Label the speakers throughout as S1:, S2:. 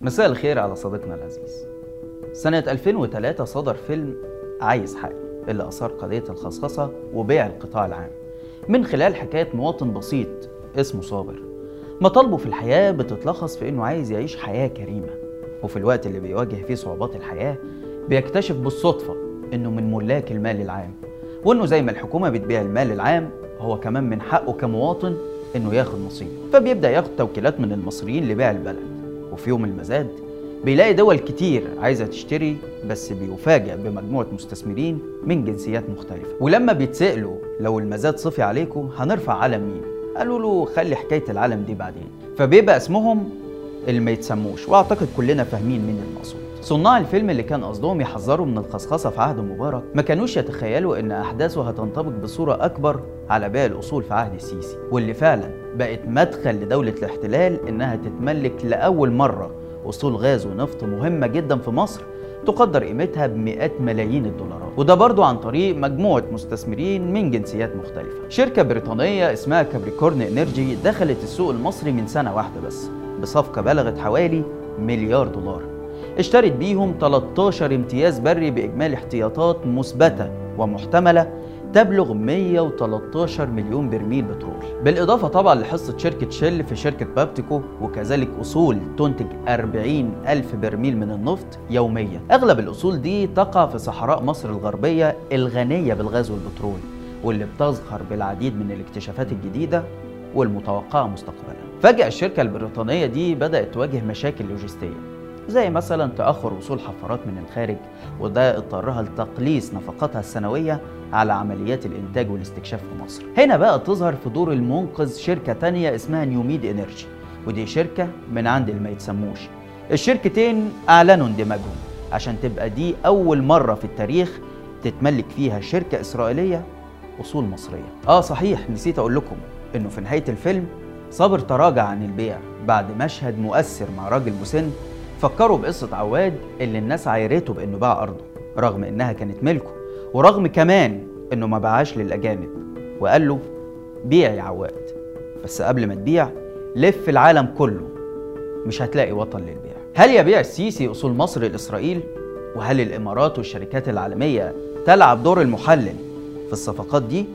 S1: مساء الخير على صديقنا العزيز. سنة 2003 صدر فيلم عايز حقي اللي أثار قضية الخصخصة وبيع القطاع العام. من خلال حكاية مواطن بسيط اسمه صابر. مطالبه في الحياة بتتلخص في إنه عايز يعيش حياة كريمة. وفي الوقت اللي بيواجه فيه صعوبات الحياة بيكتشف بالصدفة إنه من ملاك المال العام. وإنه زي ما الحكومة بتبيع المال العام هو كمان من حقه كمواطن إنه ياخد نصيب فبيبدأ ياخد توكيلات من المصريين لبيع البلد. وفي يوم المزاد بيلاقي دول كتير عايزة تشتري بس بيفاجأ بمجموعة مستثمرين من جنسيات مختلفة. ولما بيتسألوا لو المزاد صفي عليكم هنرفع علم مين؟ قالوا له خلي حكاية العلم دي بعدين. فبيبقى اسمهم اللي ما يتسموش وأعتقد كلنا فاهمين مين المقصود. صناع الفيلم اللي كان قصدهم يحذروا من الخصخصة في عهد مبارك ما كانوش يتخيلوا إن أحداثه هتنطبق بصورة أكبر على باقي الأصول في عهد السيسي واللي فعلا بقت مدخل لدولة الاحتلال إنها تتملك لأول مرة أصول غاز ونفط مهمة جدا في مصر تقدر قيمتها بمئات ملايين الدولارات. وده برضو عن طريق مجموعة مستثمرين من جنسيات مختلفة. شركة بريطانية اسمها Capricorn Energy دخلت السوق المصري من سنة واحدة بس. بصفقة بلغت حوالي مليار دولار. اشترت بيهم 13 امتياز بري بإجمالي احتياطات مثبتة ومحتملة تبلغ 113 مليون برميل بترول. بالإضافة طبعا لحصة شركة شل في شركة بابتيكو وكذلك أصول تنتج 40 ألف برميل من النفط يوميا. أغلب الأصول دي تقع في صحراء مصر الغربية الغنية بالغاز والبترول واللي بتزخر بالعديد من الاكتشافات الجديدة والمتوقعة مستقبلا. فجأة الشركة البريطانية دي بدأت تواجه مشاكل لوجستية زي مثلا تأخر وصول حفارات من الخارج وده اضطرها لتقليص نفقاتها السنوية على عمليات الإنتاج والاستكشاف في مصر. هنا بقى تظهر في دور المنقذ شركة تانية اسمها نيوميد إنرجي ودي شركة من عند اللي ما يتسموش. الشركتين أعلنوا اندماجهم عشان تبقى دي أول مرة في التاريخ تتملك فيها شركة إسرائيلية أصول مصرية. آه صحيح نسيت أقول لكم إنه في نهاية الفيلم صابر تراجع عن البيع بعد مشهد مؤثر مع راجل مسن فكروا بقصة عواد اللي الناس عايرته بإنه باع أرضه رغم إنها كانت ملكه ورغم كمان إنه ما باعهاش للأجانب وقال له بيع يا عواد بس قبل ما تبيع لف العالم كله مش هتلاقي وطن للبيع هل يبيع السيسي أصول مصر لإسرائيل؟ وهل الإمارات والشركات العالمية تلعب دور المحلل في الصفقات دي؟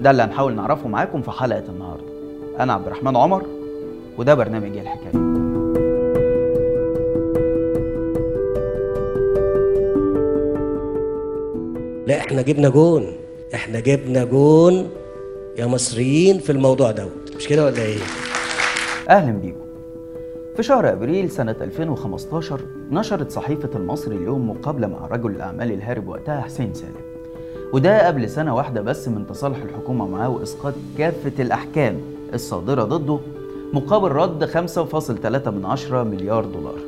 S1: ده اللي هنحاول نعرفه معاكم في حلقة النهاردة أنا عبد الرحمن عمر وده برنامج الحكاية.
S2: لا إحنا جبنا جون. إحنا جبنا جون يا مصريين في الموضوع دوت. مش كده ولا إيه؟
S1: أهلا بيكم. في شهر أبريل سنة 2015 نشرت صحيفة المصري اليوم مقابلة مع رجل الأعمال الهارب وقتها حسين سالم. وده قبل سنة واحدة بس من تصالح الحكومة معاه وإسقاط كافة الأحكام. الصادرة ضده مقابل رد 5.3 مليار دولار.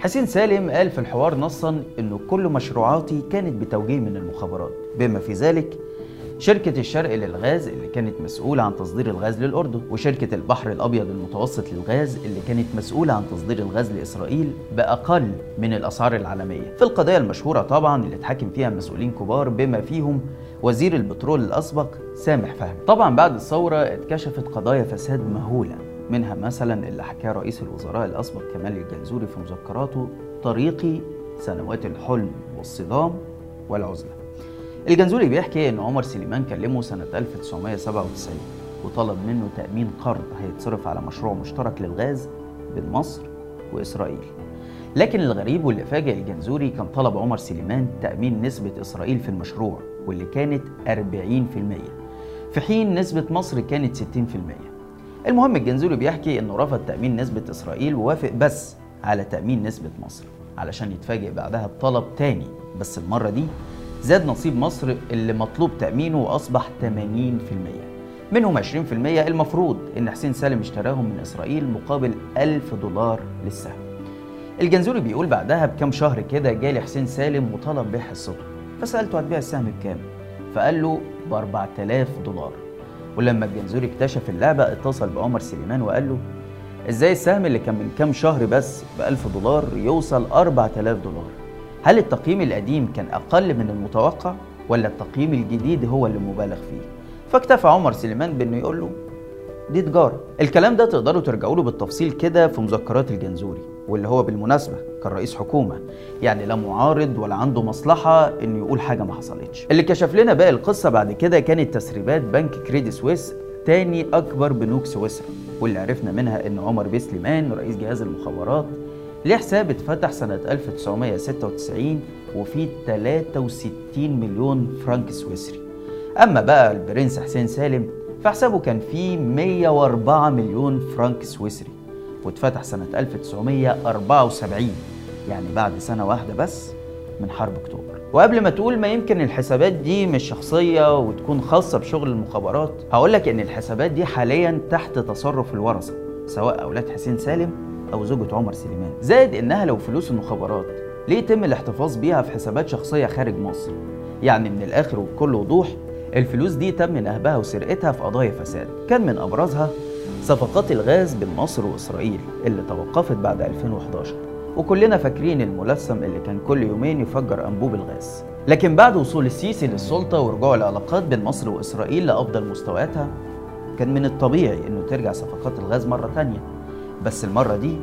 S1: حسين سالم قال في الحوار نصا إنه كل مشروعاتي كانت بتوجيه من المخابرات. بما في ذلك شركة الشرق للغاز اللي كانت مسؤولة عن تصدير الغاز للأردن وشركة البحر الأبيض المتوسط للغاز اللي كانت مسؤولة عن تصدير الغاز لإسرائيل بأقل من الأسعار العالمية. في القضية المشهورة طبعا اللي اتحاكم فيها مسؤولين كبار بما فيهم وزير البترول الأسبق سامح فهمي. طبعا بعد الثورة اتكشفت قضايا فساد مهولة منها مثلا اللي حكاه رئيس الوزراء الأسبق كمال الجنزوري في مذكراته طريقي سنوات الحلم والصدام والعزلة. الجنزوري بيحكي إن عمر سليمان كلمه سنة 1997 وطلب منه تأمين قرض هيتصرف على مشروع مشترك للغاز بين مصر وإسرائيل. لكن الغريب واللي فاجئ الجنزوري كان طلب عمر سليمان تأمين نسبة إسرائيل في المشروع. واللي كانت 40% في حين نسبة مصر كانت 60% المهم الجنزوري بيحكي إنه رفض تأمين نسبة إسرائيل ووافق بس على تأمين نسبة مصر علشان يتفاجئ بعدها بطلب تاني. بس المرة دي زاد نصيب مصر اللي مطلوب تأمينه وأصبح 80% منهم 20% المفروض إن حسين سالم اشتراهم من إسرائيل مقابل 1000 دولار للسهم. الجنزوري بيقول بعدها بكام شهر كده جالي حسين سالم وطلب بيع حصته فسألته هتبيع السهم بكام؟ فقال له ب 4000 دولار. ولما الجنزوري اكتشف اللعبة اتصل بعمر سليمان وقال له إزاي السهم اللي كان من كام شهر بس ب 1000 دولار يوصل 4000 دولار؟ هل التقييم القديم كان أقل من المتوقع ولا التقييم الجديد هو اللي مبالغ فيه؟ فاكتفى عمر سليمان بإنه يقول له دي تجارة. الكلام ده تقدروا ترجعوا له بالتفصيل كده في مذكرات الجنزوري. واللي هو بالمناسبة كان رئيس حكومة. يعني لا معارض ولا عنده مصلحة إنه يقول حاجة ما حصلتش. اللي كشف لنا باقي القصة بعد كده كانت تسريبات بنك كريدي سويس تاني أكبر بنوك سويسرا. واللي عرفنا منها إن عمر بيه سليمان رئيس جهاز المخابرات ليه حساب اتفتح سنة 1996 وفيه 63 مليون فرنك سويسري. أما بقى البرنس حسين سالم فحسابه كان فيه 104 مليون فرنك سويسري. واتفتح سنة 1974 يعني بعد سنة واحدة بس من حرب أكتوبر. وقبل ما تقول ما يمكن الحسابات دي مش شخصية وتكون خاصة بشغل المخابرات هقولك إن الحسابات دي حاليا تحت تصرف الورثة سواء أولاد حسين سالم أو زوجة عمر سليمان. زائد إنها لو فلوس المخابرات ليه يتم الاحتفاظ بيها في حسابات شخصية خارج مصر؟ يعني من الآخر وبكل وضوح الفلوس دي تم نهبها وسرقتها في قضايا فساد كان من أبرزها صفقات الغاز بين مصر وإسرائيل اللي توقفت بعد 2011 وكلنا فاكرين الملثم اللي كان كل يومين يفجر أنبوب الغاز. لكن بعد وصول السيسي للسلطة ورجوع العلاقات بين مصر وإسرائيل لأفضل مستوياتها كان من الطبيعي إنه ترجع صفقات الغاز مرة تانية. بس المرة دي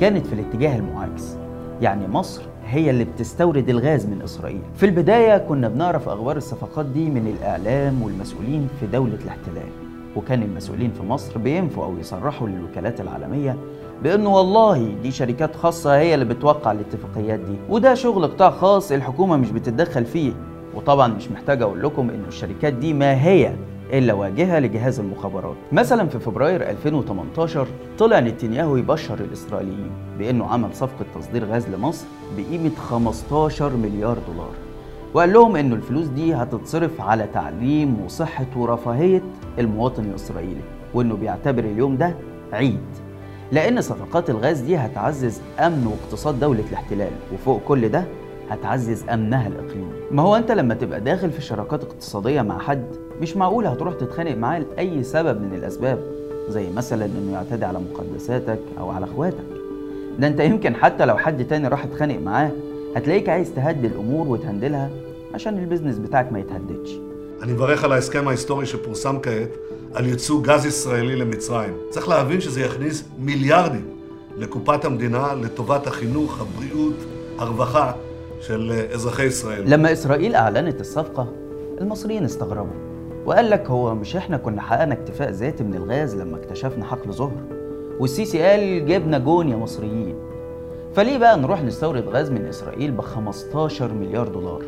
S1: كانت في الاتجاه المعاكس. يعني مصر هي اللي بتستورد الغاز من إسرائيل. في البداية كنا بنعرف أخبار الصفقات دي من الإعلام والمسؤولين في دولة الاحتلال. وكان المسؤولين في مصر بينفوا أو يصرحوا للوكالات العالمية بأنه والله دي شركات خاصة هي اللي بتوقع الاتفاقيات دي وده شغل قطاع خاص الحكومة مش بتتدخل فيه. وطبعا مش محتاج أقول لكم إن الشركات دي ما هي إلا واجهة لجهاز المخابرات. مثلا في فبراير 2018 طلع نتنياهو يبشر الإسرائيليين بأنه عمل صفقة تصدير غاز لمصر بقيمة 15 مليار دولار وقال لهم إنه الفلوس دي هتتصرف على تعليم وصحة ورفاهية المواطن الإسرائيلي وإنه بيعتبر اليوم ده عيد. لأن صفقات الغاز دي هتعزز أمن واقتصاد دولة الاحتلال وفوق كل ده هتعزز أمنها الإقليمي. ما هو أنت لما تبقى داخل في شراكات اقتصادية مع حد مش معقول هتروح تتخانق معاه لأي سبب من الأسباب زي مثلا إنه يعتدي على مقدساتك أو على إخواتك. ده أنت يمكن حتى لو حد تاني راح اتخانق معاه هتلاقيك عايز تهدي الأمور وتهندلها عشان البيزنس بتاعك ما يتهددش.
S3: אני מברך על ההסכם ההיסטורי שפורסם כעת על ייצוא גז ישראלי למצרים. צריך להבין שזה יכניס מיליארדים לקופת המדינה לטובת החינוך, הבריאות, הרווחה של אזרחי ישראל.
S1: لما إسرائيل أعلنت الصفقة المصريين استغربوا وقال لك هو مش احنا كنا حققنا اكتفاء ذاتي من الغاز لما اكتشفنا حقل زهر والسيسي قال جبنا جون يا مصريين فليه بقى نروح نستورد غاز من إسرائيل ب 15 مليار دولار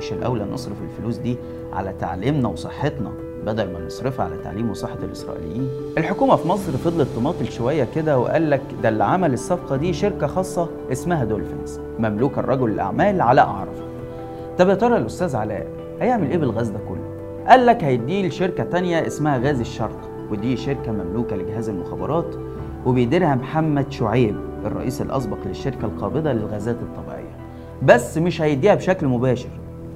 S1: مش الأولى نصرف الفلوس دي على تعليمنا وصحتنا بدل ما نصرفها على تعليم وصحة الإسرائيليين. الحكومة في مصر فضلت تماطل شوية كده وقال لك ده اللي عمل الصفقة دي شركة خاصة اسمها Dolphinus مملوكة لرجل الأعمال علاء عرفة طب يا ترى الأستاذ علاء هيعمل إيه بالغاز ده كله؟ قال لك هيديه لشركة تانية اسمها غاز الشرق ودي شركة مملوكة لجهاز المخابرات وبيديرها محمد شعيب الرئيس الأسبق للشركة القابضة للغازات الطبيعية. بس مش هيديها بشكل مباشر.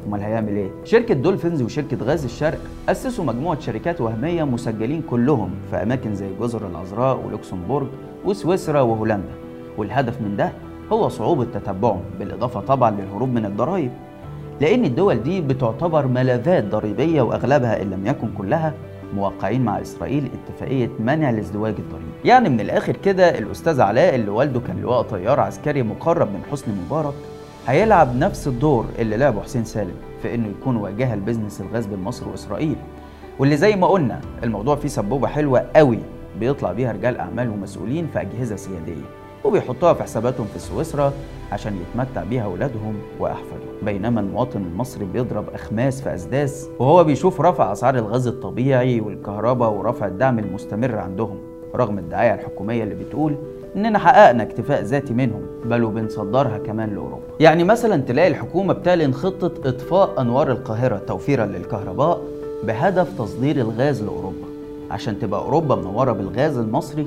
S1: امال هيعمل إيه؟ شركة Dolphinus وشركة غاز الشرق أسسوا مجموعة شركات وهمية مسجلين كلهم في أماكن زي جزر العذراء ولوكسمبورغ وسويسرا وهولندا. والهدف من ده هو صعوبة تتبعهم بالإضافة طبعا للهروب من الضرائب لأن الدول دي بتعتبر ملاذات ضريبية وأغلبها إن لم يكن كلها موقعين مع إسرائيل اتفاقية منع الازدواج الضريبي يعني من الآخر كده الأستاذ علاء اللي والده كان لواء طيار عسكري مقرب من حسني مبارك هيلعب نفس الدور اللي لعبه حسين سالم في إنه يكون واجهة لبزنس الغاز بين مصر وإسرائيل. واللي زي ما قلنا الموضوع فيه سبوبة حلوة قوي بيطلع بيها رجال أعمال ومسؤولين في أجهزة سيادية وبيحطوها في حساباتهم في سويسرا عشان يتمتع بيها أولادهم وأحفادهم. بينما المواطن المصري بيضرب أخماس في أسداس وهو بيشوف رفع أسعار الغاز الطبيعي والكهرباء ورفع الدعم المستمر عندهم رغم الدعاية الحكومية اللي بتقول إننا حققنا اكتفاء ذاتي منهم بل وبنصدرها كمان لأوروبا. يعني مثلا تلاقي الحكومة بتعلن خطة إطفاء أنوار القاهرة توفيرا للكهرباء بهدف تصدير الغاز لأوروبا عشان تبقى أوروبا منورة بالغاز المصري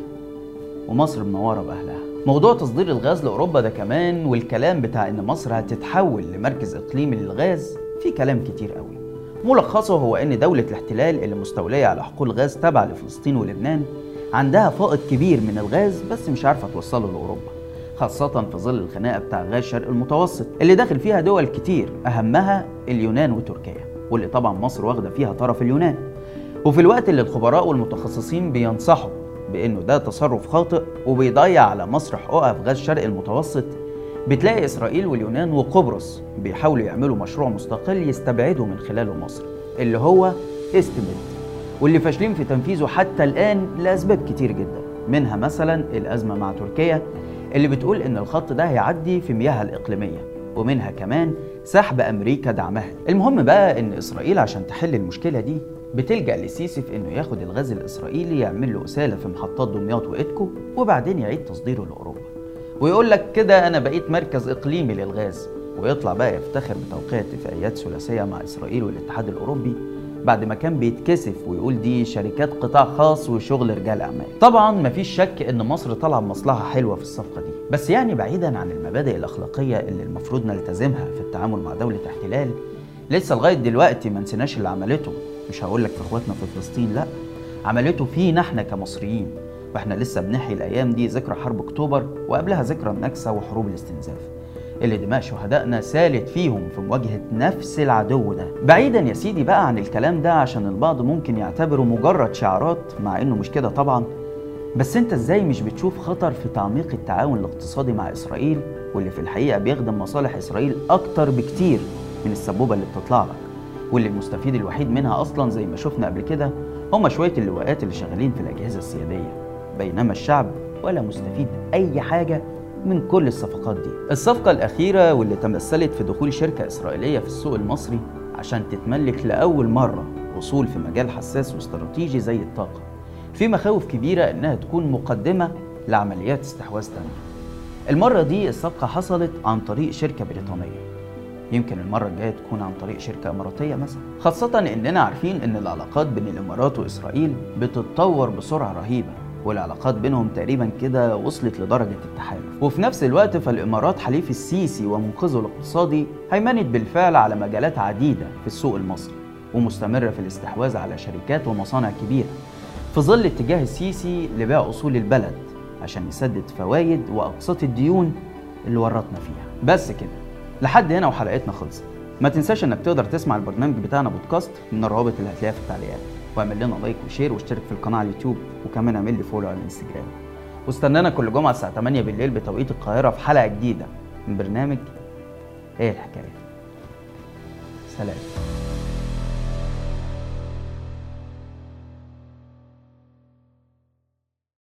S1: ومصر منورة بأهلها. موضوع تصدير الغاز لأوروبا ده كمان والكلام بتاع إن مصر هتتحول لمركز إقليمي للغاز في كلام كتير قوي. ملخصه هو إن دولة الاحتلال اللي مستولية على حقول غاز تابعة لفلسطين ولبنان عندها فائض كبير من الغاز بس مش عارفة توصله لأوروبا خاصة في ظل الخناقة بتاع غاز شرق المتوسط اللي داخل فيها دول كتير أهمها اليونان وتركيا واللي طبعا مصر واخدة فيها طرف اليونان. وفي الوقت اللي الخبراء والمتخصصين بينصحوا بإنه ده تصرف خاطئ وبيضيع على مصر حقوقها في غاز شرق المتوسط بتلاقي إسرائيل واليونان وقبرص بيحاولوا يعملوا مشروع مستقل يستبعدوا من خلاله مصر اللي هو استمد واللي فاشلين في تنفيذه حتى الآن لأسباب كتير جدا منها مثلا الأزمة مع تركيا اللي بتقول إن الخط ده هيعدي في مياهها الإقليمية ومنها كمان سحب أمريكا دعمها. المهم بقى إن إسرائيل عشان تحل المشكلة دي بتلجأ لسيسي في إنه ياخد الغاز الإسرائيلي يعمل له أسالة في محطات دمياط وإيدكو وبعدين يعيد تصديره لأوروبا. ويقول لك كده أنا بقيت مركز إقليمي للغاز ويطلع بقى يفتخر بتوقيع اتفاقيات ثلاثية مع إسرائيل والاتحاد الأوروبي بعد ما كان بيتكسف ويقول دي شركات قطاع خاص وشغل رجال أعمال. طبعا مفيش شك إن مصر طالعة بمصلحة حلوة في الصفقة دي. بس يعني بعيدا عن المبادئ الأخلاقية اللي المفروض نلتزمها في التعامل مع دولة احتلال لسه لغاية دلوقتي ما نسيناش اللي عملته. مش هقول لك في إخواتنا في فلسطين لأ. عملته فينا إحنا كمصريين. وإحنا لسه بنحيي الأيام دي ذكرى حرب أكتوبر وقبلها ذكرى النكسة وحروب الاستنزاف. اللي دماء شهدائنا سالت فيهم في مواجهة نفس العدو ده. بعيدا يا سيدي بقى عن الكلام ده عشان البعض ممكن يعتبره مجرد شعارات مع إنه مش كده طبعا. بس أنت إزاي مش بتشوف خطر في تعميق التعاون الاقتصادي مع إسرائيل واللي في الحقيقة بيخدم مصالح إسرائيل أكتر بكتير من السبوبة اللي بتطلع لك؟ واللي المستفيد الوحيد منها أصلا زي ما شفنا قبل كده هم شوية اللواءات اللي شغالين في الأجهزة السيادية. بينما الشعب ولا مستفيد أي حاجة من كل الصفقات دي. الصفقة الأخيرة واللي تمثلت في دخول شركة إسرائيلية في السوق المصري عشان تتملك لأول مرة أصول في مجال حساس واستراتيجي زي الطاقة في مخاوف كبيرة إنها تكون مقدمة لعمليات استحواذ تانية. المرة دي الصفقة حصلت عن طريق شركة بريطانية. يمكن المرة الجاية تكون عن طريق شركة إماراتية مثلا. خاصة إننا عارفين إن العلاقات بين الإمارات وإسرائيل بتتطور بسرعة رهيبة. والعلاقات بينهم تقريبا كده وصلت لدرجة التحالف. وفي نفس الوقت فالإمارات حليف السيسي ومنقذه الاقتصادي هيمنت بالفعل على مجالات عديدة في السوق المصري ومستمرة في الاستحواذ على شركات ومصانع كبيرة في ظل اتجاه السيسي لبيع أصول البلد عشان يسدد فوايد وأقساط الديون اللي ورطنا فيها. بس كده لحد هنا وحلقتنا خلصت. ما تنساش إنك تقدر تسمع البرنامج بتاعنا بودكاست من الروابط اللي هتلاقيها في التعليقات. واعمل لنا like و share واشترك في القناة على اليوتيوب وكمان اعمل لي follow على الإنستجرام. واستنانا كل جمعة الساعة 8 بالليل بتوقيت القاهرة في حلقة جديدة من برنامج إيه الحكاية. سلام.